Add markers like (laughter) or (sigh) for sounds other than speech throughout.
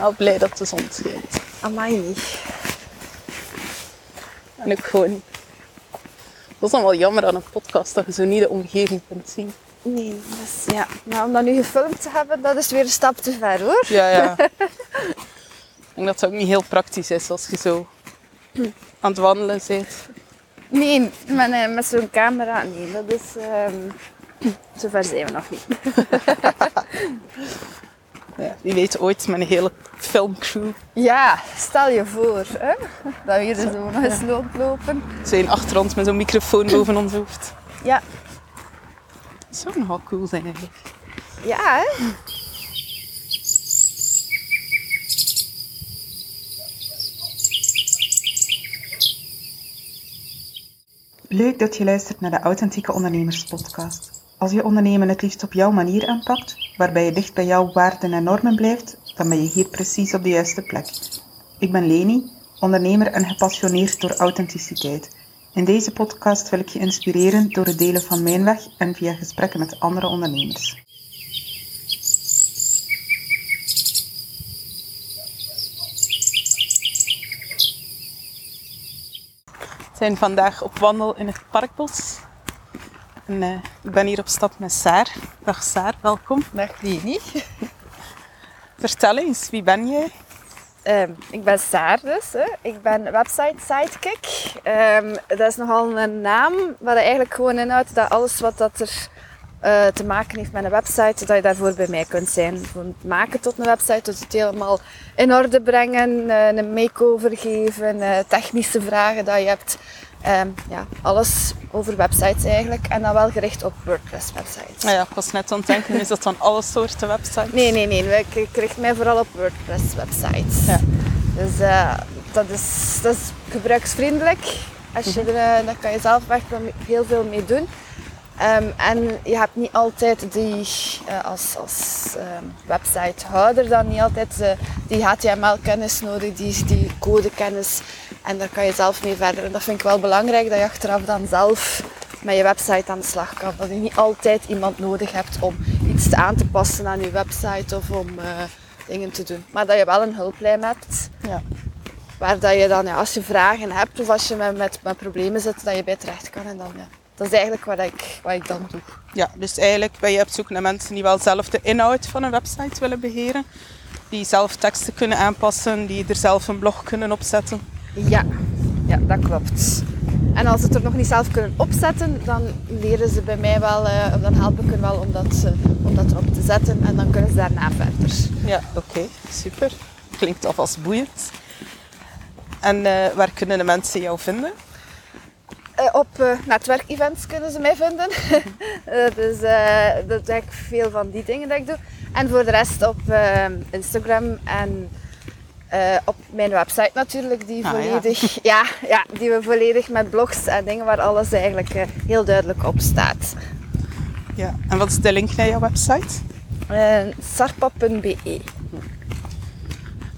wel blij dat de zon schijnt. Amai niet. En ook gewoon... Dat is dan wel jammer aan een podcast, dat je zo niet de omgeving kunt zien. Nee, dus ja. Maar om dat nu gefilmd te hebben, dat is weer een stap te ver hoor. Ja, ja. (laughs) Ik denk dat het ook niet heel praktisch is als je zo aan het wandelen bent. Nee, met, eh, met zo'n camera, nee, dat is... ehm zover zijn we nog niet. (laughs) Ja, wie weet ooit met een hele filmcrew Ja, stel je voor hè, dat we hier zo nog eens rondlopen. zijn achter ons met zo'n microfoon boven ons hoofd. Ja, Dat zou nogal cool zijn eigenlijk. ja hè. Leuk dat je luistert naar de Authentieke Ondernemers Podcast. Als je ondernemen het liefst op jouw manier aanpakt, waarbij je dicht bij jouw waarden en normen blijft, dan ben je hier precies op de juiste plek. Ik ben Leni, ondernemer en gepassioneerd door authenticiteit. In deze podcast wil ik je inspireren door het delen van mijn weg en via gesprekken met andere ondernemers. We zijn vandaag op wandel in het Parkbos. En, ik ben hier op stap met Saar. Dag Saar, welkom. Dag Leni. Vertel eens, wie ben jij? Ehm, ik ben Saar dus. Hè. Ik ben website sidekick. Ehm, dat is nogal een naam, wat eigenlijk gewoon inhoudt dat alles wat dat er eh, te maken heeft met een website, dat je daarvoor bij mij kunt zijn. Het maken tot een website, tot het helemaal in orde brengen, eh, een makeover geven, eh, technische vragen dat je hebt. Ehm, ja, alles over websites eigenlijk. En dan wel gericht op WordPress websites. Nou ja, ik was net aan het denken, is dat van alle soorten websites? Nee, nee, nee. Ik richt mij vooral op WordPress websites. Ja. Dus eh, dat, is, dat is gebruiksvriendelijk. Als je er, eh, daar kan je zelf echt heel veel mee doen. Ehm, en je hebt niet altijd die, eh, als, als ehm, websitehouder dan niet altijd die HTML-kennis nodig, die, die codekennis. En daar kan je zelf mee verder. En dat vind ik wel belangrijk, dat je achteraf dan zelf met je website aan de slag kan. Dat je niet altijd iemand nodig hebt om iets aan te passen aan je website of om eh, dingen te doen. Maar dat je wel een hulplijn hebt. Ja. Waar dat je dan, ja, als je vragen hebt of als je met, met, met problemen zit, dat je bij terecht kan. En dan, ja, dat is eigenlijk wat ik, wat ik dan doe. Ja, dus eigenlijk ben je op zoek naar mensen die wel zelf de inhoud van een website willen beheren. Die zelf teksten kunnen aanpassen, die er zelf een blog kunnen opzetten. Ja, ja dat klopt. En als ze het er nog niet zelf kunnen opzetten, dan leren ze bij mij wel, eh, of dan help ik hen wel om dat, eh, om dat erop te zetten en dan kunnen ze daarna verder. Ja, oké, super. Klinkt alvast boeiend. En eh, waar kunnen de mensen jou vinden? Op netwerkevents kunnen ze mij vinden. (laughs) Dus dat is eigenlijk veel van die dingen dat ik doe. En voor de rest op Instagram en eh, op mijn website natuurlijk, die Ah, ja. volledig, (laughs) ja. Ja, die we volledig met blogs en dingen waar alles eigenlijk eh, heel duidelijk op staat. Ja. En wat is de link naar jouw website? Eh, sarpa.be.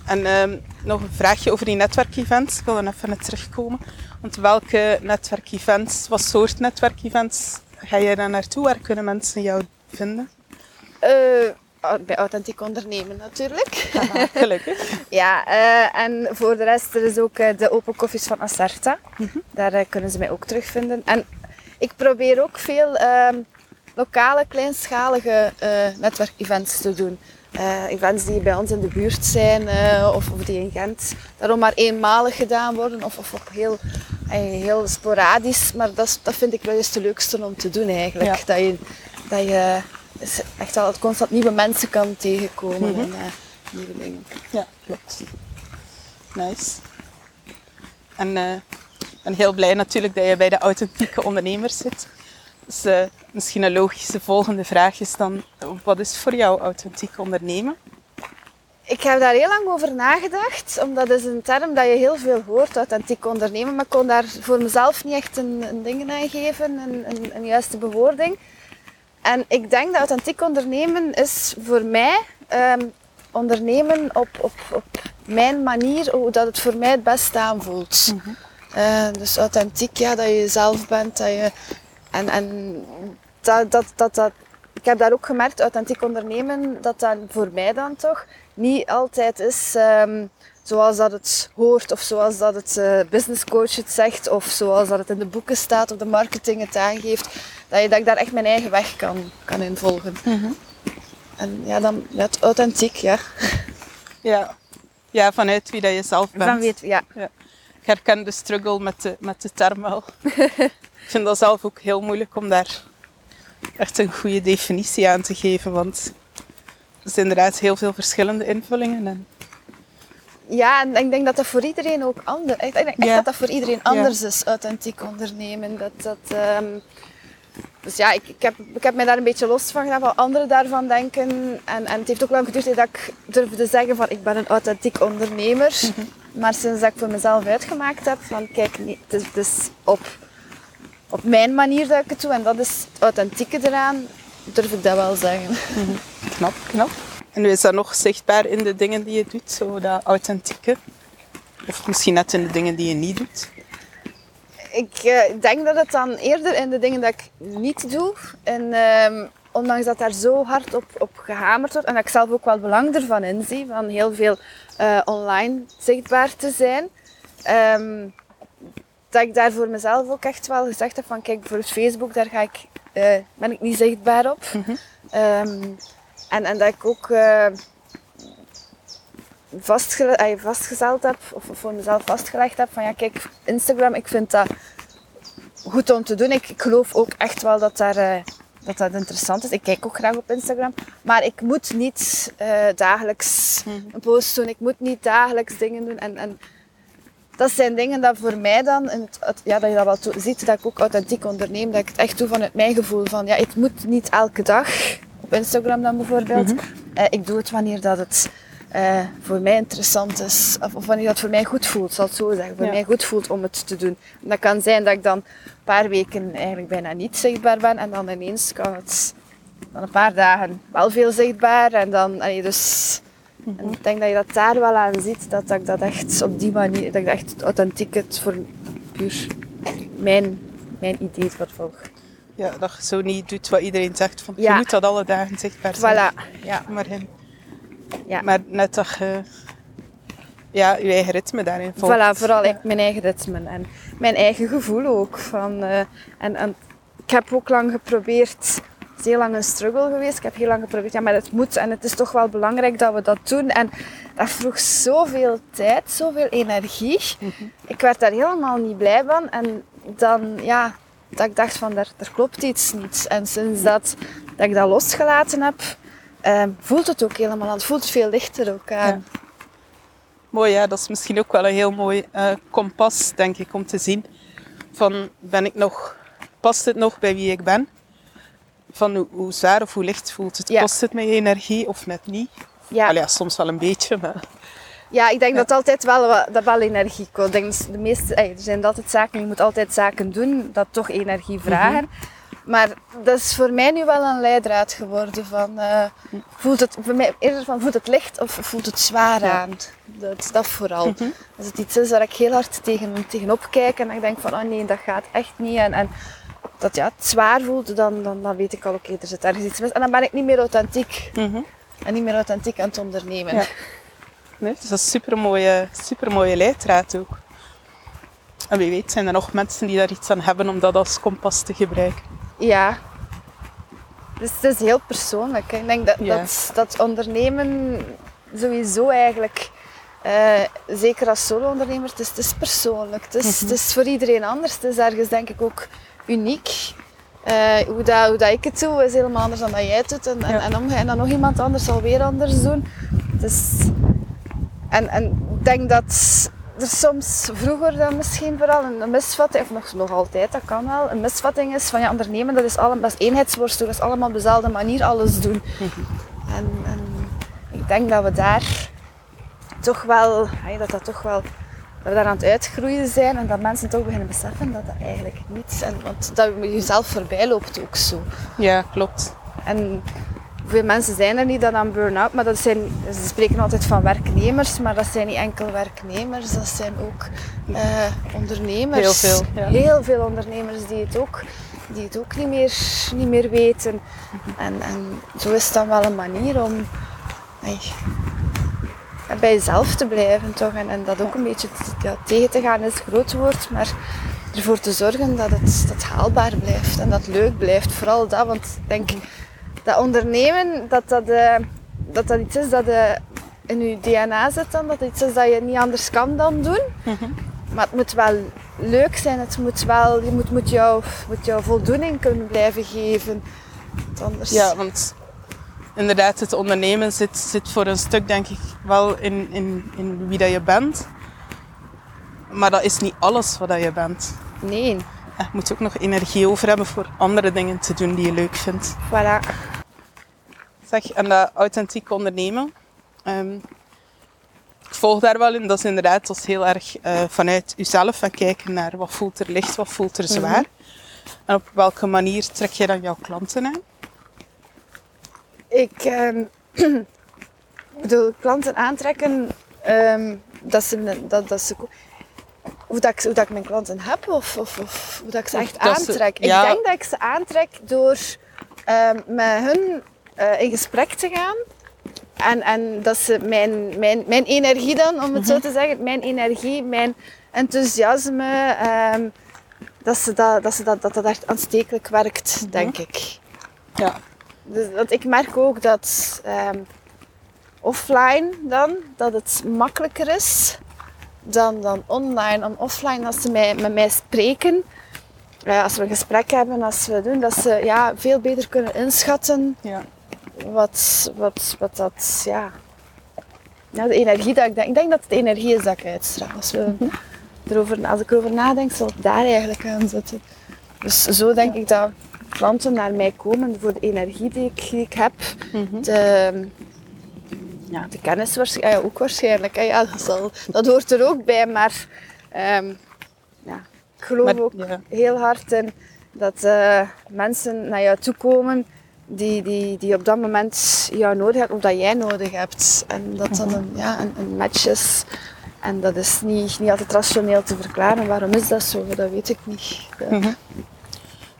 En ehm, nog een vraagje over die netwerkevents. Ik wil dan even naar terugkomen. Want welke netwerkevents, wat soort netwerkevents ga je daar naartoe? Waar kunnen mensen jou vinden? Bij authentiek ondernemen natuurlijk. Gelukkig. (laughs) Ja, eh, en voor de rest er is ook eh, de open koffies van Acerta. Mhm. Daar eh, kunnen ze mij ook terugvinden. En ik probeer ook veel ehm, lokale, kleinschalige netwerkevents te doen. Events die bij ons in de buurt zijn of, of die in Gent daarom maar eenmalig gedaan worden of, of op heel, heel sporadisch. Maar dat, dat vind ik wel eens de leukste om te doen eigenlijk. Ja. Dat je, dat je dus echt wel constant nieuwe mensen kan tegenkomen Mhm. en eh, nieuwe dingen. Ja, klopt. Nice. En eh, ik ben heel blij natuurlijk dat je bij de authentieke ondernemers zit. Dus eh, misschien een logische volgende vraag is dan, wat is voor jou authentiek ondernemen? Ik heb daar heel lang over nagedacht, omdat het is een term dat je heel veel hoort, authentiek ondernemen, maar ik kon daar voor mezelf niet echt een, een ding aan geven, een, een, een juiste bewoording. En ik denk dat authentiek ondernemen is voor mij ehm, ondernemen op, op, op mijn manier, hoe dat het voor mij het beste aanvoelt. Eh, dus authentiek, ja, dat je jezelf bent, dat je, en, en dat, dat, dat, dat ik heb daar ook gemerkt, authentiek ondernemen, dat dat voor mij dan toch niet altijd is ehm, zoals dat het hoort of zoals dat het uh, business coach het zegt of zoals dat het in de boeken staat of de marketing het aangeeft. Dat, je, dat ik daar echt mijn eigen weg kan, kan in volgen. En ja, dan het authentiek, ja. Ja. ja, vanuit wie dat je zelf bent. Van weet, ja. Ja. Ik herken de struggle met de, met de term wel. (laughs) ik vind dat zelf ook heel moeilijk om daar echt een goede definitie aan te geven. Want er zijn inderdaad heel veel verschillende invullingen. En Ja, en ik denk dat dat voor iedereen ook anders Ik denk echt Ja. dat dat voor iedereen anders is, authentiek ondernemen. Dat, dat, ehm, dus ja, ik, ik, heb, ik heb mij daar een beetje los van gedaan, wat anderen daarvan denken. En, en het heeft ook lang geduurd dat ik durfde zeggen van ik ben een authentiek ondernemer. Maar sinds dat ik voor mezelf uitgemaakt heb van kijk, nee, het is, is op, op mijn manier dat ik het doe. En dat is het authentieke eraan, durf ik dat wel zeggen. knap, knap. En is dat nog zichtbaar in de dingen die je doet, zo dat authentieke? Of misschien net in de dingen die je niet doet? Ik eh, denk dat het dan eerder in de dingen dat ik niet doe. En ehm, ondanks dat daar zo hard op, op gehamerd wordt. En dat ik zelf ook wel belang ervan inzie. Van heel veel eh, online zichtbaar te zijn. ehm, dat ik daar voor mezelf ook echt wel gezegd heb van kijk, voor Facebook daar ga ik, eh, ben ik niet zichtbaar op. Ehm, en, en dat ik ook vastgesteld heb, of voor mezelf vastgelegd heb van ja kijk, Instagram, ik vind dat goed om te doen. Ik, ik geloof ook echt wel dat, daar, eh, dat dat interessant is. Ik kijk ook graag op Instagram. Maar ik moet niet eh, dagelijks een post doen. Ik moet niet dagelijks dingen doen. En, en dat zijn dingen dat voor mij dan, het, ja, dat je dat wel ziet, dat ik ook authentiek onderneem. Dat ik het echt doe vanuit mijn gevoel. Van, ja, het moet niet elke dag, op Instagram dan bijvoorbeeld. Eh, ik doe het wanneer dat het eh, voor mij interessant is. Of, of wanneer dat voor mij goed voelt, zal het zo zeggen. Voor Ja. mij goed voelt om het te doen. En dat kan zijn dat ik dan een paar weken eigenlijk bijna niet zichtbaar ben. En dan ineens kan het dan een paar dagen wel veel zichtbaar. En dan, allee, dus... En ik denk dat je dat daar wel aan ziet, dat, dat ik dat echt op die manier, dat ik dat echt authentiek het voor puur mijn, mijn idee vervolg. Ja, dat je zo niet doet wat iedereen zegt. Van, Je moet dat alle dagen zichtbaar zijn. Voilà, ja. Maar, in- Ja. maar net dat je ja, je eigen ritme daarin volgt. Voilà, vooral ik, mijn eigen ritme en mijn eigen gevoel ook. Van, eh, en, en ik heb ook lang geprobeerd, het is heel lang een struggle geweest. Ik heb heel lang geprobeerd, ja, maar het moet en het is toch wel belangrijk dat we dat doen. En dat vroeg zoveel tijd, zoveel energie. Ik werd daar helemaal niet blij van. En dan, ja, dat ik dacht van, daar, daar klopt iets niet. En sinds dat, dat ik dat losgelaten heb, eh, voelt het ook helemaal aan. Het voelt veel lichter ook aan. Mooi, ja. Dat is misschien ook wel een heel mooi eh, kompas, denk ik, om te zien. Van, ben ik nog... Past het nog bij wie ik ben? Van hoe, hoe zwaar of hoe licht voelt het? Ja. Kost het mij energie of net niet? Ja. Allee, ja, soms wel een beetje, maar... Ja, ik denk dat altijd wel, dat wel energie kost. Ik denk de meeste, er zijn altijd zaken, je moet altijd zaken doen dat toch energie vragen. Maar dat is voor mij nu wel een leidraad geworden van, eh, voelt het, voor mij eerder van, voelt het licht of voelt het zwaar Ja. aan? Dat, dat vooral. Als het iets is waar ik heel hard tegen, tegenop kijk en ik denk van, oh nee, dat gaat echt niet. En, en dat ja, het zwaar voelt, dan, dan, dan weet ik al, oké, er zit ergens iets mis. En dan ben ik niet meer authentiek. Mhm. En niet meer authentiek aan het ondernemen. Ja. Nee, dus dat is een supermooie, supermooie leidraad ook. En wie weet zijn er nog mensen die daar iets aan hebben om dat als kompas te gebruiken. Ja. Dus het is heel persoonlijk. hè. Ik denk dat, Ja. dat, dat ondernemen sowieso eigenlijk, eh, zeker als solo-ondernemer, het is, het is persoonlijk. Het is, het is voor iedereen anders. Het is ergens denk ik ook uniek. Eh, hoe, dat, hoe dat ik het doe is helemaal anders dan dat jij het doet. En, en, Ja. en, en dan nog iemand anders zal weer anders doen. Dus, en, en ik denk dat er soms vroeger dan misschien vooral een, misvatting, of nog, nog altijd, dat kan wel, een misvatting is van ja, ondernemen dat is, allemaal, dat is eenheidsworst, dat is allemaal op dezelfde manier alles doen. (laughs) En, en ik denk dat we daar toch wel, dat dat toch wel, dat we daar aan het uitgroeien zijn en dat mensen toch beginnen beseffen dat dat eigenlijk niet, en, want dat je jezelf voorbij loopt ook zo. Ja, klopt. En hoeveel mensen zijn er niet dat aan burn-out, maar dat zijn, ze spreken altijd van werknemers, maar dat zijn niet enkel werknemers, dat zijn ook eh, ondernemers. Heel veel, ja. Heel veel ondernemers die het ook die het ook niet meer, niet meer weten. En, en zo is het dan wel een manier om bij jezelf te blijven toch. En, en dat ook een beetje ja, tegen te gaan is het groot woord, maar ervoor te zorgen dat het, dat het haalbaar blijft en dat het leuk blijft. Vooral dat, want ik denk dat ondernemen, dat dat, eh, dat, dat iets is dat eh, in je DNA zit dan, dat iets is dat je niet anders kan dan doen. Maar het moet wel leuk zijn, het moet wel, je moet, moet, jou, moet jou voldoening kunnen blijven geven. Want Anders, Ja, want inderdaad, het ondernemen zit, zit voor een stuk denk ik wel in, in, in wie dat je bent. Maar dat is niet alles wat dat je bent. Nee, Je moet ook nog energie over hebben voor andere dingen te doen die je leuk vindt. voilà. Zeg, en dat authentiek ondernemen. ehm, ik volg daar wel in. Dat is inderdaad dat is heel erg eh, vanuit jezelf en kijken naar wat voelt er licht, wat voelt er zwaar. En op welke manier trek je dan jouw klanten aan? Ik ehm, (clears throat) bedoel, klanten aantrekken, ehm, dat ze, dat, dat ze, hoe, dat ik, hoe dat ik mijn klanten heb of, of, of hoe dat ik ze echt dat ze- aantrek. ja. Ik denk dat ik ze aantrek door met hun eh, in gesprek te gaan. En, en dat ze mijn, mijn, mijn energie dan, om het zo te zeggen, mijn energie, mijn enthousiasme, ehm, dat, ze dat, dat, ze dat, dat dat echt aanstekelijk werkt, denk ik. Ja. Dus dat, ik merk ook dat ehm, offline dan, dat het makkelijker is dan, dan online. En offline, als ze mij, met mij spreken, eh, als we een gesprek hebben, als we doen, dat ze ja, veel beter kunnen inschatten ja. Wat, wat, wat dat, ja... Ja, de energie dat ik denk. Ik denk dat het de energie is dat ik uitstraal. Als, we erover, als ik erover nadenk, zal het daar eigenlijk aan zitten. Dus zo denk ik dat klanten naar mij komen voor de energie die ik, die ik heb. De, ja, de kennis waarsch- ja, ook waarschijnlijk. hè. Ja, dat, zal, dat hoort er ook bij, maar ehm, ja, ik geloof Maar- ook heel hard in dat eh, mensen naar jou toe komen die, die, die op dat moment jou nodig hebben, of dat jij nodig hebt. En dat dan een, ja, een, een match is. En dat is niet, niet altijd rationeel te verklaren. Waarom is dat zo? Dat weet ik niet. De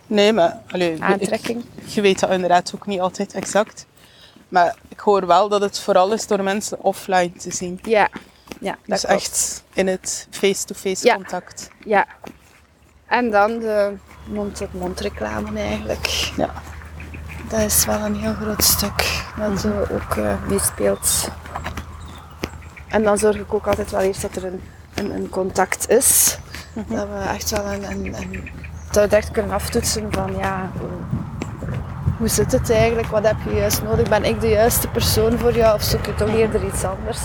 Nee, maar allee, ik- aantrekking. je weet dat inderdaad ook niet altijd exact. Maar ik hoor wel dat het vooral is door mensen offline te zien. Ja, ja dat Dus klopt. echt in het face-to-face Ja. contact. Ja. En dan de mond-tot-mond reclame eigenlijk. Ja. Dat is wel een heel groot stuk dat zo ook eh, meespeelt. En dan zorg ik ook altijd wel eerst dat er een, een, een contact is. Dat we echt wel een, een, een, dat we echt kunnen aftoetsen van ja, hoe, zit het eigenlijk? Wat heb je juist nodig? Ben ik de juiste persoon voor jou of zoek je toch eerder iets anders?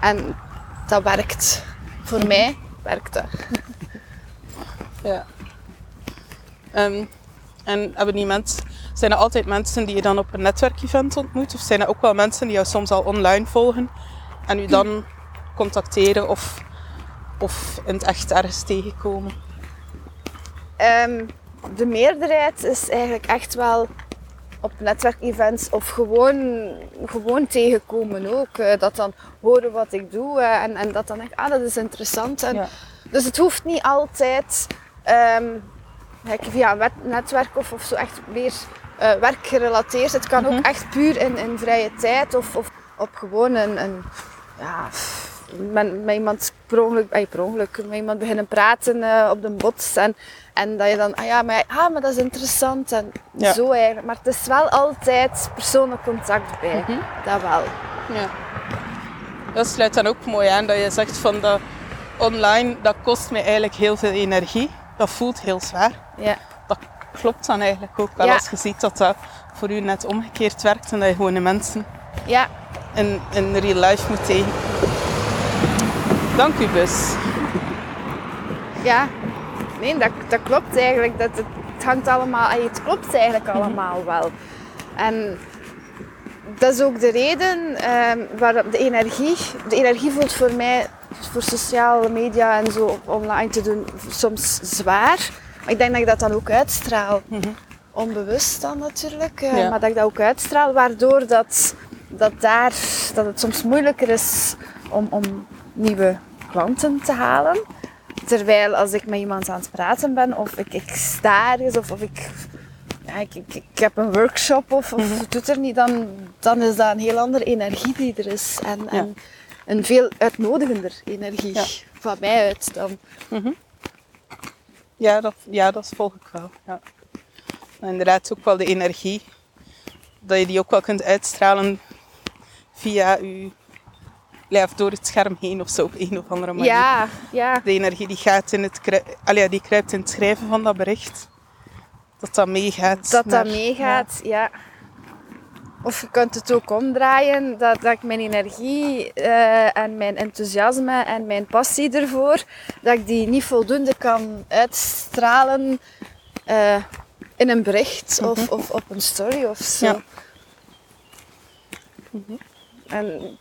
En dat werkt. Voor mij werkt dat. Ja. Ehm, en mensen, zijn er altijd mensen die je dan op een netwerkevent ontmoet? Of zijn er ook wel mensen die jou soms al online volgen en u dan contacteren of, of in het echt ergens tegenkomen? Ehm, de meerderheid is eigenlijk echt wel op netwerkevents of gewoon, gewoon tegenkomen ook. Eh, dat dan horen wat ik doe eh, en, en dat dan echt, ah dat is interessant. En, Ja. Dus het hoeft niet altijd ehm, via een netwerk of, of zo echt weer eh, werkgerelateerd. Het kan ook echt puur in, in vrije tijd of, of op gewoon een, een ja, met, met iemand per ongeluk, eh, per ongeluk, met iemand beginnen praten eh, op de bots. En, en dat je dan, ah ja, maar, ah, maar dat is interessant. En Ja. zo eigenlijk. Maar het is wel altijd persoonlijk contact bij. Dat wel. Ja. Dat sluit dan ook mooi aan dat je zegt van dat online, dat kost mij eigenlijk heel veel energie. Dat voelt heel zwaar. Ja. Klopt dan eigenlijk ook wel Ja. als je ziet dat dat voor u net omgekeerd werkt en dat je gewoon de mensen Ja. in, in real life moet tegen. Dank u, Bus. Ja, nee, dat, dat klopt eigenlijk. Dat, het, het hangt allemaal, het klopt eigenlijk allemaal wel. En dat is ook de reden ehm waarom de energie, de energie voelt voor mij, voor sociale media en zo online te doen, soms zwaar. Maar ik denk dat ik dat dan ook uitstraal. Onbewust dan natuurlijk, eh, Ja. maar dat ik dat ook uitstraal, waardoor dat, dat, daar, dat het soms moeilijker is om, om nieuwe klanten te halen. Terwijl als ik met iemand aan het praten ben, of ik, ik sta ergens, of, of ik, ja, ik, ik, ik heb een workshop, of, of Mhm. het doet er niet, dan, dan is dat een heel andere energie die er is. En, en een veel uitnodigender energie Ja. van mij uit dan. Ja, dat, ja, dat volg ik wel. Ja. En inderdaad ook wel de energie. Dat je die ook wel kunt uitstralen via je... Of door het scherm heen of zo op een of andere manier. Ja, ja. De energie die, gaat in het, Allee, die kruipt in het schrijven van dat bericht. Dat dat meegaat. Dat dat meegaat, ja. Of je kunt het ook omdraaien, dat, dat ik mijn energie eh, en mijn enthousiasme en mijn passie ervoor, dat ik die niet voldoende kan uitstralen eh, in een bericht of, of op een story of zo. Ja. En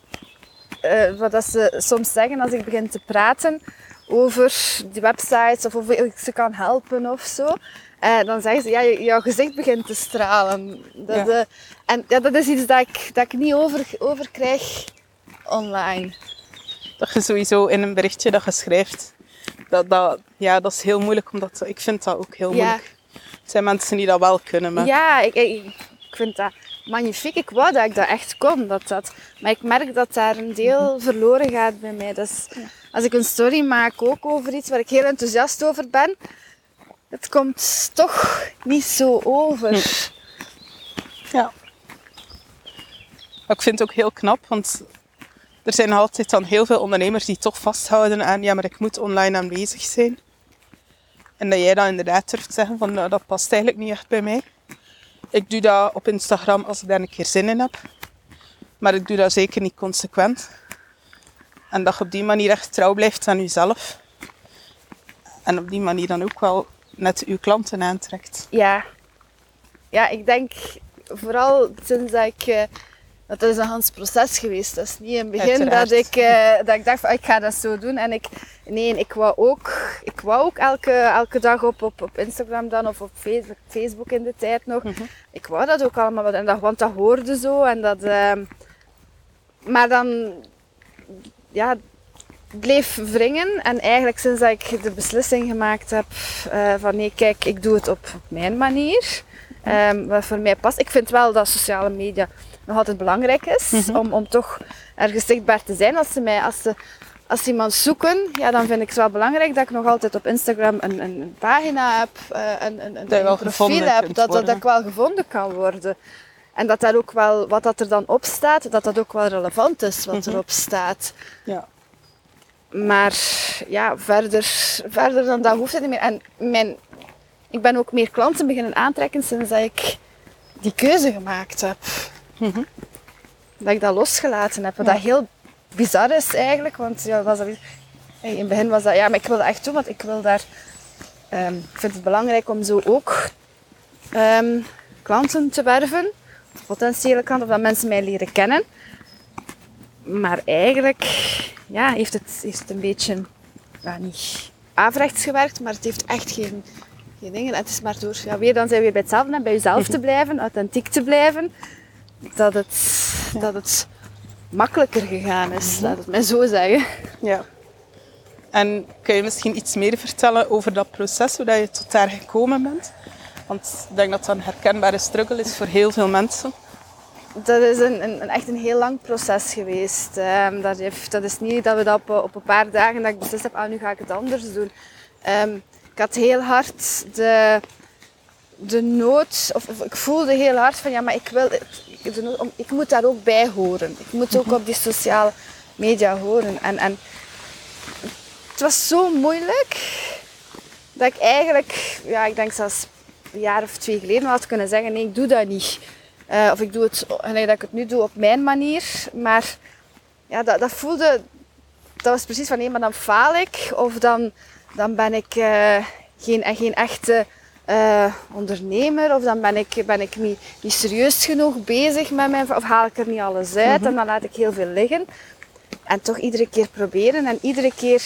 eh, wat dat ze soms zeggen als ik begin te praten over die websites of of ik ze kan helpen of zo. Eh, dan zeggen ze, ja, jouw gezicht begint te stralen. Dat, Ja. eh, en ja, dat is iets dat ik, dat ik niet over, over krijg online. Dat je sowieso in een berichtje dat je schrijft. Dat, dat, ja, dat is heel moeilijk. Omdat, ik vind dat ook heel Ja. moeilijk. Er zijn mensen die dat wel kunnen. Maar Ja, ik, ik, ik vind dat magnifiek. Ik wou dat ik dat echt kon. Dat dat, maar ik merk dat daar een deel verloren gaat bij mij. Dus als ik een story maak ook over iets waar ik heel enthousiast over ben, het komt toch niet zo over. Ja. Ik vind het ook heel knap, want er zijn altijd dan heel veel ondernemers die toch vasthouden aan ja, maar ik moet online aanwezig zijn. En dat jij dan inderdaad durft zeggen van nou, dat past eigenlijk niet echt bij mij. Ik doe dat op Instagram als ik daar een keer zin in heb. Maar ik doe dat zeker niet consequent. En dat je op die manier echt trouw blijft aan jezelf. En op die manier dan ook wel net uw klanten aantrekt. Ja. ja, ik denk vooral sinds dat ik... eh, dat is een Hans proces geweest. Dat is niet in het begin Uiteraard. dat ik, eh, dat ik dacht van ik ga dat zo doen. En ik, nee, ik wou ook, ik wou ook elke, elke dag op, op, op Instagram dan of op Facebook, Facebook in de tijd nog. Ik wou dat ook allemaal. En dat, want dat hoorde zo. En dat, ehm, maar dan ja, bleef wringen. En eigenlijk sinds dat ik de beslissing gemaakt heb eh, van nee, kijk, ik doe het op mijn manier. ehm, wat voor mij past. Ik vind wel dat sociale media nog altijd belangrijk is. om, om toch ergens zichtbaar te zijn. Als ze, mij, als ze, als iemand zoeken, ja, dan vind ik het wel belangrijk dat ik nog altijd op Instagram een, een, een pagina heb. eh, een, een, een, een profiel heb. Dat, dat, dat ik wel gevonden kan worden. En dat daar ook wel, wat dat er dan op staat, dat dat ook wel relevant is wat erop staat. Ja. Maar ja, verder, verder dan dat hoeft het niet meer. En mijn, ik ben ook meer klanten beginnen aantrekken sinds dat ik die keuze gemaakt heb. Dat ik dat losgelaten heb. Wat dat heel bizar is eigenlijk. Want ja, was dat, in het begin was dat, ja, maar ik wil dat echt doen, want ik wil daar... ehm, ik vind het belangrijk om zo ook ehm, klanten te werven. Of potentiële klanten, of dat mensen mij leren kennen. Maar eigenlijk ja, heeft, het, heeft het een beetje, ja, niet averechts gewerkt, maar het heeft echt geen, geen dingen. En het is maar door, ja, weer, dan zijn we weer bij hetzelfde, bij jezelf te (laughs) blijven, authentiek te blijven, dat het, dat het makkelijker gegaan is, laat het mij zo zeggen. Ja. En kun je misschien iets meer vertellen over dat proces, hoe dat je tot daar gekomen bent? Want ik denk dat dat een herkenbare struggle is voor heel veel mensen. Dat is een, een, echt een heel lang proces geweest. Ehm, dat, heeft, dat is niet dat we dat op, op een paar dagen dat ik beslist heb, ah, nu ga ik het anders doen. Ehm, ik had heel hard de, de nood, of, of ik voelde heel hard van ja, maar ik wil, nood om, ik moet daar ook bij horen. Ik moet ook op die sociale media horen. En, en het was zo moeilijk dat ik eigenlijk, ja, ik denk zelfs een jaar of twee geleden had kunnen zeggen, nee, ik doe dat niet. Eh, of ik doe het, gelijk dat ik het nu doe, op mijn manier. Maar ja, dat, dat voelde, dat was precies van, nee, maar dan faal ik. Of dan, dan ben ik eh, geen, geen echte eh, ondernemer. Of dan ben ik, ben ik niet, niet serieus genoeg bezig met mijn, of haal ik er niet alles uit. En dan laat ik heel veel liggen. En toch iedere keer proberen. En iedere keer,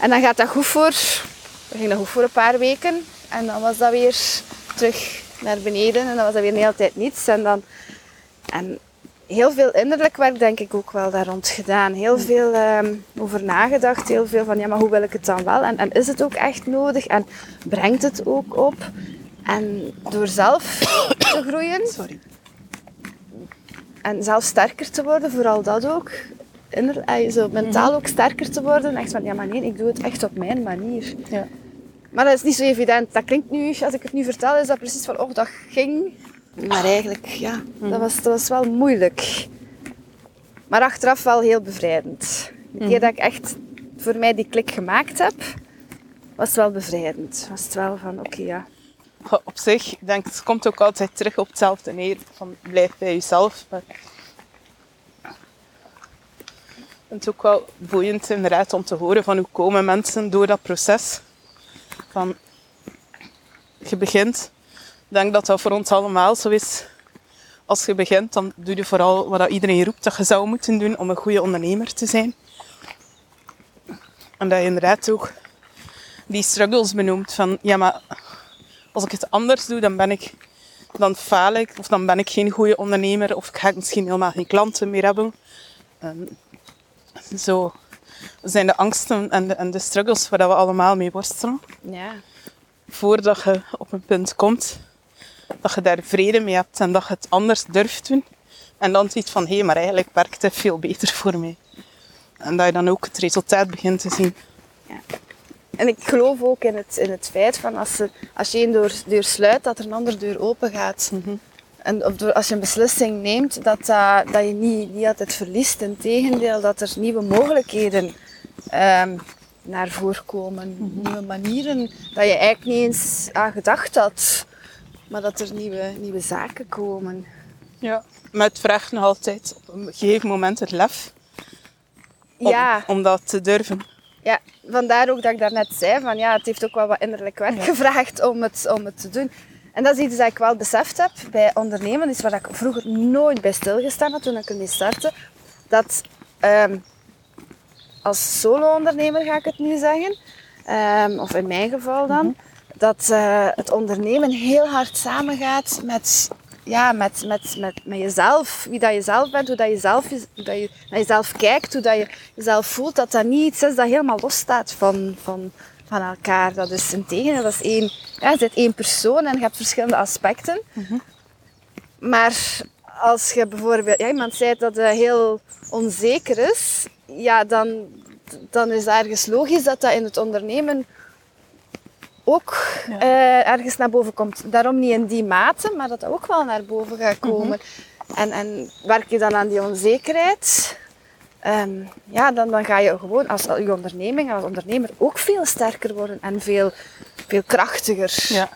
en dan gaat dat goed voor, dat ging dat goed voor een paar weken. En dan was dat weer terug naar beneden en dan was dat weer een hele tijd niets. En, dan, en heel veel innerlijk werk denk ik ook wel daar rond gedaan. Heel veel ehm, over nagedacht. Heel veel van, ja, maar hoe wil ik het dan wel? En, en is het ook echt nodig? En brengt het ook op? En door zelf (coughs) te groeien Sorry. en zelf sterker te worden, vooral dat ook. Inner, zo mentaal ook sterker te worden. Echt van, ja maar nee, ik doe het echt op mijn manier. Ja. Maar dat is niet zo evident. Dat klinkt nu, als ik het nu vertel, is dat precies van, oh, dat ging. Maar eigenlijk, ja, dat, was, dat was wel moeilijk. Maar achteraf wel heel bevrijdend. De keer dat ik echt voor mij die klik gemaakt heb, was het wel bevrijdend. Was het wel van, oké, ja. Op zich, ik denk, het komt ook altijd terug op hetzelfde neer. Van blijf bij jezelf. Maar het ook wel boeiend inderdaad om te horen van hoe komen mensen door dat proces. Van, je begint. Ik denk dat dat voor ons allemaal zo is. Als je begint, dan doe je vooral wat iedereen roept dat je zou moeten doen om een goede ondernemer te zijn. En dat je inderdaad ook die struggles benoemt van, ja maar als ik het anders doe, dan ben ik, dan faal ik, of dan ben ik geen goede ondernemer, of ik ga misschien helemaal geen klanten meer hebben. En zo zijn de angsten en de, en de struggles waar we allemaal mee worstelen. Ja. Voordat je op een punt komt dat je daar vrede mee hebt en dat je het anders durft doen. En dan ziet van, hé, maar eigenlijk werkt het veel beter voor mij. En dat je dan ook het resultaat begint te zien. En ik geloof ook in het, in het feit van als, ze, als je één deur, deur sluit, dat er een andere deur open gaat. Of door, als je een beslissing neemt, dat, dat, dat je niet, niet altijd verliest. Integendeel, dat er nieuwe mogelijkheden ehm, naar voren komen. Nieuwe manieren dat je eigenlijk niet eens aan gedacht had. Maar dat er nieuwe, nieuwe zaken komen. Ja. Maar het vraagt nog altijd op een gegeven moment het lef om, Ja. om dat te durven. Ja, vandaar ook dat ik daarnet zei van ja, het heeft ook wel wat innerlijk werk gevraagd om het, om het te doen. En dat is iets dat ik wel beseft heb bij ondernemen, is waar ik vroeger nooit bij stilgestaan had toen ik ermee startte. Dat ehm, als solo-ondernemer ga ik het nu zeggen, ehm, of in mijn geval dan, dat eh, het ondernemen heel hard samengaat met, ja, met, met, met, met jezelf. Wie dat je zelf bent, hoe dat je zelf, hoe dat je naar jezelf kijkt, hoe dat je jezelf voelt. Dat dat niet iets is dat helemaal losstaat van, van, van elkaar. Dat is een tegen, dat is één, ja, je bent één persoon en je hebt verschillende aspecten. Maar als je bijvoorbeeld, ja, iemand zei dat hij heel onzeker is, ja, dan, dan is het ergens logisch dat dat in het ondernemen ook Ja. eh, ergens naar boven komt. Daarom niet in die mate, maar dat dat ook wel naar boven gaat komen. en, en werk je dan aan die onzekerheid, ehm, ja, dan, dan ga je gewoon als, je onderneming, als ondernemer ook veel sterker worden en veel, veel krachtiger. Ja.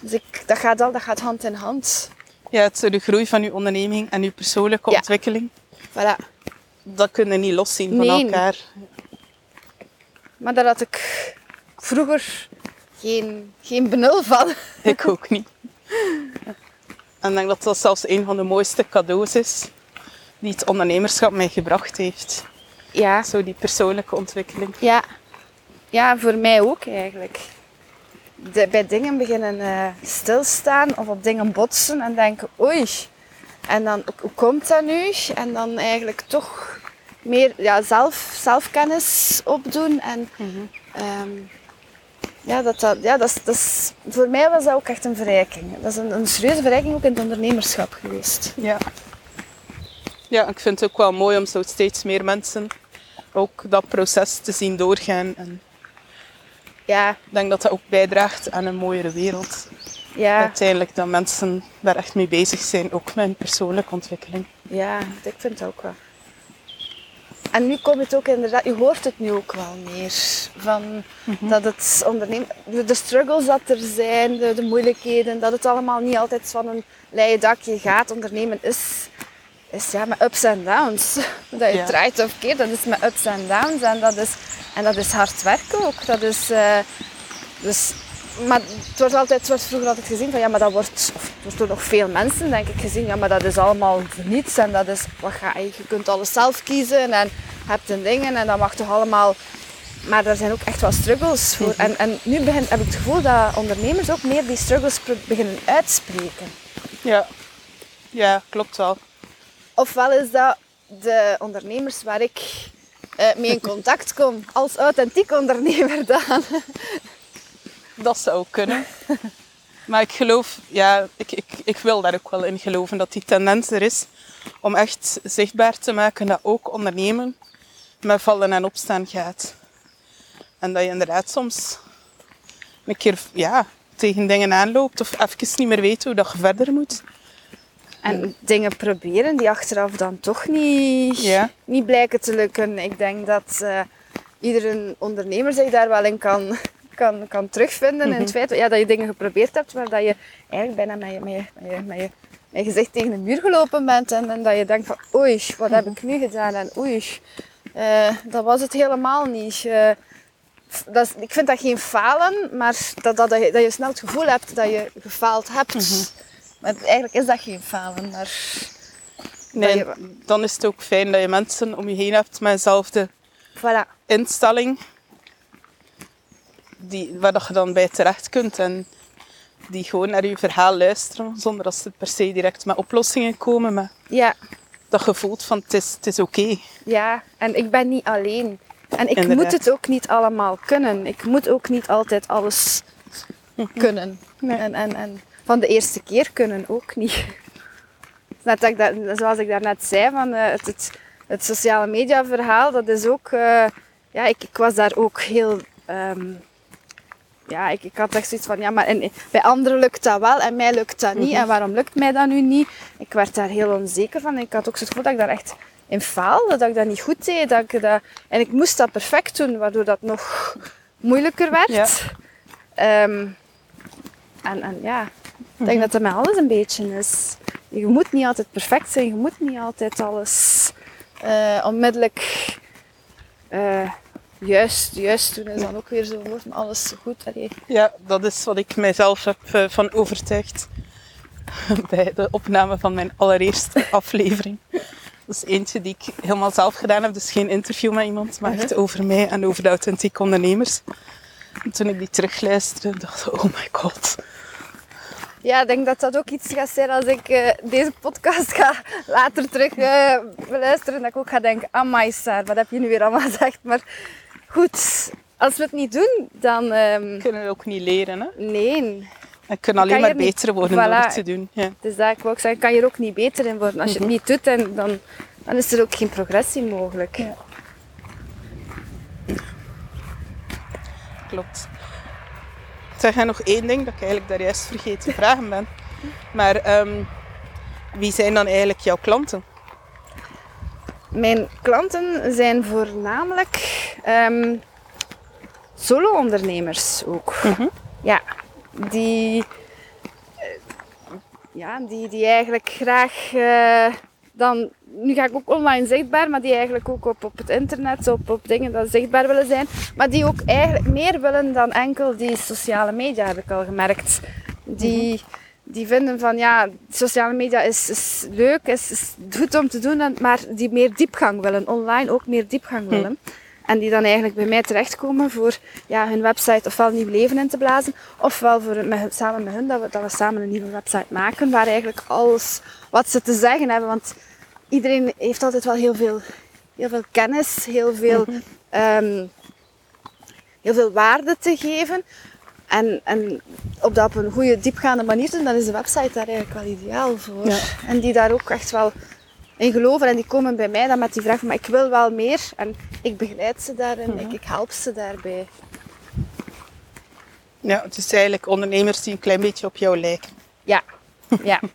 Dus ik, dat, gaat al, dat gaat hand in hand. Ja, het, de groei van je onderneming en je persoonlijke Ja. ontwikkeling, Voilà. dat kun je niet loszien van Nee. elkaar. Maar daar had ik vroeger geen, geen benul van. Ik ook niet. (laughs) En ik denk dat dat zelfs een van de mooiste cadeaus is die het ondernemerschap mij gebracht heeft. Ja, Zo die persoonlijke ontwikkeling. ja. ja voor mij ook eigenlijk. De, bij dingen beginnen eh, stilstaan of op dingen botsen en denken, oei. En dan, hoe komt dat nu? En dan eigenlijk toch meer ja, zelf, zelfkennis opdoen. En ehm, ja, dat, dat, ja dat, dat is, voor mij was dat ook echt een verrijking. Dat is een, een serieuze verrijking ook in het ondernemerschap geweest. Ja. Ja, ik vind het ook wel mooi om zo steeds meer mensen ook dat proces te zien doorgaan. En Ja, ik denk dat dat ook bijdraagt aan een mooiere wereld. ja. Uiteindelijk dat mensen daar echt mee bezig zijn, ook met hun persoonlijke ontwikkeling. Ja, ik vind het ook wel. En nu komt het ook inderdaad, je hoort het nu ook wel meer. Van dat het ondernemen, de, de struggles dat er zijn, de, de moeilijkheden, dat het allemaal niet altijd van een leien dakje gaat. Ondernemen is, is ja, met ups en downs. (laughs) Dat je Ja. draait of keert, dat is met ups en downs. En dat is, en dat is hard werken ook. Dat is, eh, dus, maar het wordt altijd, het wordt vroeger altijd gezien van ja, maar dat wordt, of het wordt door nog veel mensen denk ik gezien, ja, maar dat is allemaal niets en dat is, wat ga je, je kunt alles zelf kiezen en hebt een dingen en dat mag toch allemaal, maar er zijn ook echt wel struggles voor. En, en nu begin, heb ik het gevoel dat ondernemers ook meer die struggles beginnen uitspreken. Ja, ja klopt wel. Ofwel is dat de ondernemers waar ik eh, mee in contact kom als authentiek ondernemer dan. Dat zou kunnen. Maar ik geloof, ja, ik, ik, ik wil daar ook wel in geloven dat die tendens er is om echt zichtbaar te maken dat ook ondernemen met vallen en opstaan gaat. En dat je inderdaad soms een keer ja, tegen dingen aanloopt of even niet meer weet hoe dat je verder moet. En dingen proberen die achteraf dan toch niet, Ja. niet blijken te lukken. Ik denk dat eh iedere ondernemer zich daar wel in kan, kan, kan terugvinden. In het feit ja, dat je dingen geprobeerd hebt waar dat je eigenlijk bijna met je, met je, met je, met je, met je gezicht tegen de muur gelopen bent. En, en dat je denkt van oei, wat heb ik nu gedaan? En oei, eh, dat was het helemaal niet. Eh, dat is- ik vind dat geen falen, maar dat, dat, dat, je, dat je snel het gevoel hebt dat je gefaald hebt. Maar eigenlijk is dat geen falen, maar... Nee, dan is het ook fijn dat je mensen om je heen hebt met dezelfde Voilà. instelling. Die, waar dat je dan bij terecht kunt. En die gewoon naar je verhaal luisteren. Zonder dat ze per se direct met oplossingen komen. Maar Ja, dat je voelt van het is, het is oké. ja, en ik ben niet alleen. En ik Inderdaad. moet het ook niet allemaal kunnen. Ik moet ook niet altijd alles kunnen. Nee. En, en, en van de eerste keer kunnen ook niet. Net dat ik dat, zoals ik daarnet zei, van, eh, het, het, het sociale media verhaal, dat is ook... eh, ja, ik, ik was daar ook heel... ehm, ja, ik, ik had echt zoiets van, ja, maar en, bij anderen lukt dat wel en mij lukt dat niet. En waarom lukt mij dat nu niet? Ik werd daar heel onzeker van. Ik had ook het gevoel dat ik daar echt in faalde, dat ik dat niet goed deed. Dat ik dat, en ik moest dat perfect doen, waardoor dat nog moeilijker werd. Ja. Ehm, en, en ja, ik denk dat dat met alles een beetje is. Je moet niet altijd perfect zijn, je moet niet altijd alles eh, onmiddellijk eh, juist, juist doen. is dan ook weer zo'n woord, maar alles goed. Allee. Ja, dat is wat ik mijzelf heb eh, van overtuigd. (laughs) Bij de opname van mijn allereerste (laughs) aflevering. Dat is eentje die ik helemaal zelf gedaan heb. Dus geen interview met iemand, maar echt over mij en over de authentieke ondernemers. En toen ik die terugluisterde, dacht ik, oh my god. Ja, ik denk dat dat ook iets gaat zijn als ik eh, deze podcast ga (laughs) later terug eh, beluisteren. Dat ik ook ga denken, amai Saar, wat heb je nu weer allemaal (laughs) gezegd? Maar goed, als we het niet doen, dan We kunnen het ook niet leren. Hè? nee. We kunnen alleen Kan maar er niet- beter worden Voilà. door het te doen. Ja. Dus dat ik ook zeggen, kan je er ook niet beter in worden. Als je het niet doet, dan, dan, dan is er ook geen progressie mogelijk. Ja. Klopt. Zeg jij nog één ding dat ik eigenlijk daar juist vergeten te vragen ben. Maar ehm, wie zijn dan eigenlijk jouw klanten? Mijn klanten zijn voornamelijk ehm, solo-ondernemers ook. Ja, die, eh, ja, die, die eigenlijk graag eh, dan, nu ga ik ook online zichtbaar, maar die eigenlijk ook op, op het internet, op, op dingen dat zichtbaar willen zijn. Maar die ook eigenlijk meer willen dan enkel die sociale media, heb ik al gemerkt. Die, die vinden van ja, sociale media is, is leuk, is, is goed om te doen, en- maar die meer diepgang willen, online ook meer diepgang willen. En die dan eigenlijk bij mij terechtkomen voor ja, hun website ofwel nieuw leven in te blazen, ofwel voor, met, samen met hun dat we, dat we samen een nieuwe website maken, waar eigenlijk alles wat ze te zeggen hebben. Want iedereen heeft altijd wel heel veel, heel veel kennis, heel veel, (laughs) ehm, heel veel waarde te geven. En, en op dat op een goede, diepgaande manier doen, dan is de website daar eigenlijk wel ideaal voor. Ja. En die daar ook echt wel in geloven. En die komen bij mij dan met die vraag van, maar ik wil wel meer. En ik begeleid ze daarin, ik, ik help ze daarbij. Ja, het is eigenlijk ondernemers die een klein beetje op jou lijken. Ja, ja, (laughs)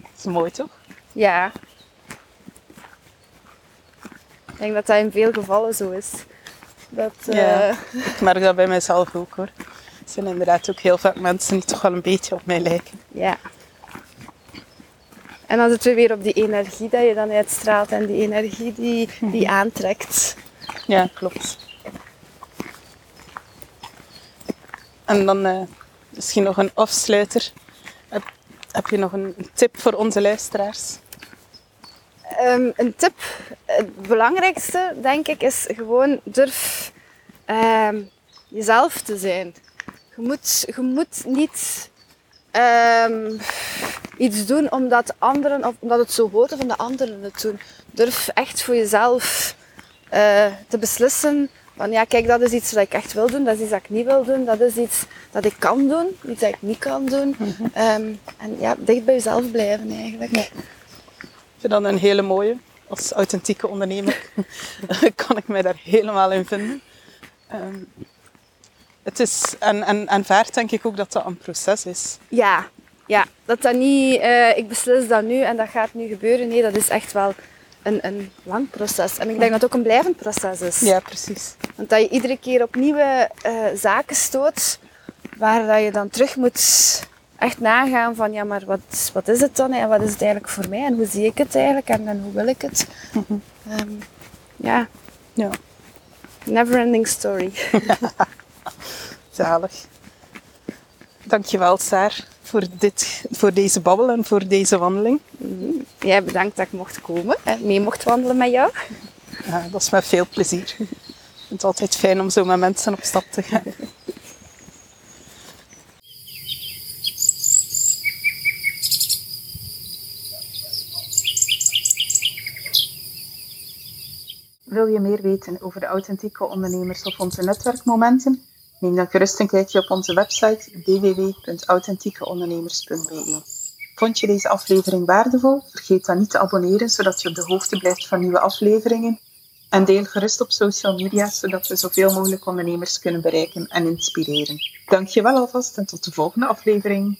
Dat is mooi toch? Ja. Ik denk dat dat in veel gevallen zo is. Dat, eh, Ja. Ik merk dat bij mijzelf ook hoor. Er zijn inderdaad ook heel vaak mensen die toch wel een beetje op mij lijken. Ja. En dan zitten we weer op die energie dat je dan uitstraalt en die energie die, die aantrekt. Ja, klopt. En dan eh, misschien nog een afsluiter. Heb, heb je nog een tip voor onze luisteraars? Ehm, een tip, het belangrijkste denk ik, is gewoon durf ehm, jezelf te zijn. Je moet, je moet niet ehm, iets doen omdat anderen, of omdat het zo hoort of omdat anderen het doen. Durf echt voor jezelf eh, te beslissen van ja, kijk, dat is iets wat ik echt wil doen, dat is iets dat ik niet wil doen, dat is iets dat ik kan doen, iets dat ik niet kan doen. Ehm, en ja, dicht bij jezelf blijven eigenlijk. Ik vind dat een hele mooie. Als authentieke ondernemer (laughs) kan ik mij daar helemaal in vinden. Ehm, het is, en, en, en vaart denk ik ook dat dat een proces is. Ja, ja dat dat niet, eh, ik beslis dat nu en dat gaat nu gebeuren. Nee, dat is echt wel een, een lang proces. En ik denk dat het ook een blijvend proces is. Ja, precies. Want dat je iedere keer op nieuwe eh, zaken stoot, waar dat je dan terug moet echt nagaan van ja, maar wat, wat is het dan en wat is het eigenlijk voor mij en hoe zie ik het eigenlijk en, en hoe wil ik het? (laughs) Ehm, ja, Ja, never ending story. (laughs) zalig. Dankjewel, Saar, voor, dit, voor deze babbel en voor deze wandeling. Jij bedankt dat ik mocht komen en mee mocht wandelen met jou. Ja, dat is met veel plezier. Ik vind het altijd fijn om zo met mensen op stap te gaan. (laughs) Wil je meer weten over de authentieke ondernemers of onze netwerkmomenten? Neem dan gerust een kijkje op onze website www.authentiekeondernemers.be. Vond je deze aflevering waardevol? Vergeet dan niet te abonneren, zodat je op de hoogte blijft van nieuwe afleveringen. En deel gerust op social media, zodat we zoveel mogelijk ondernemers kunnen bereiken en inspireren. Dank je wel alvast en tot de volgende aflevering.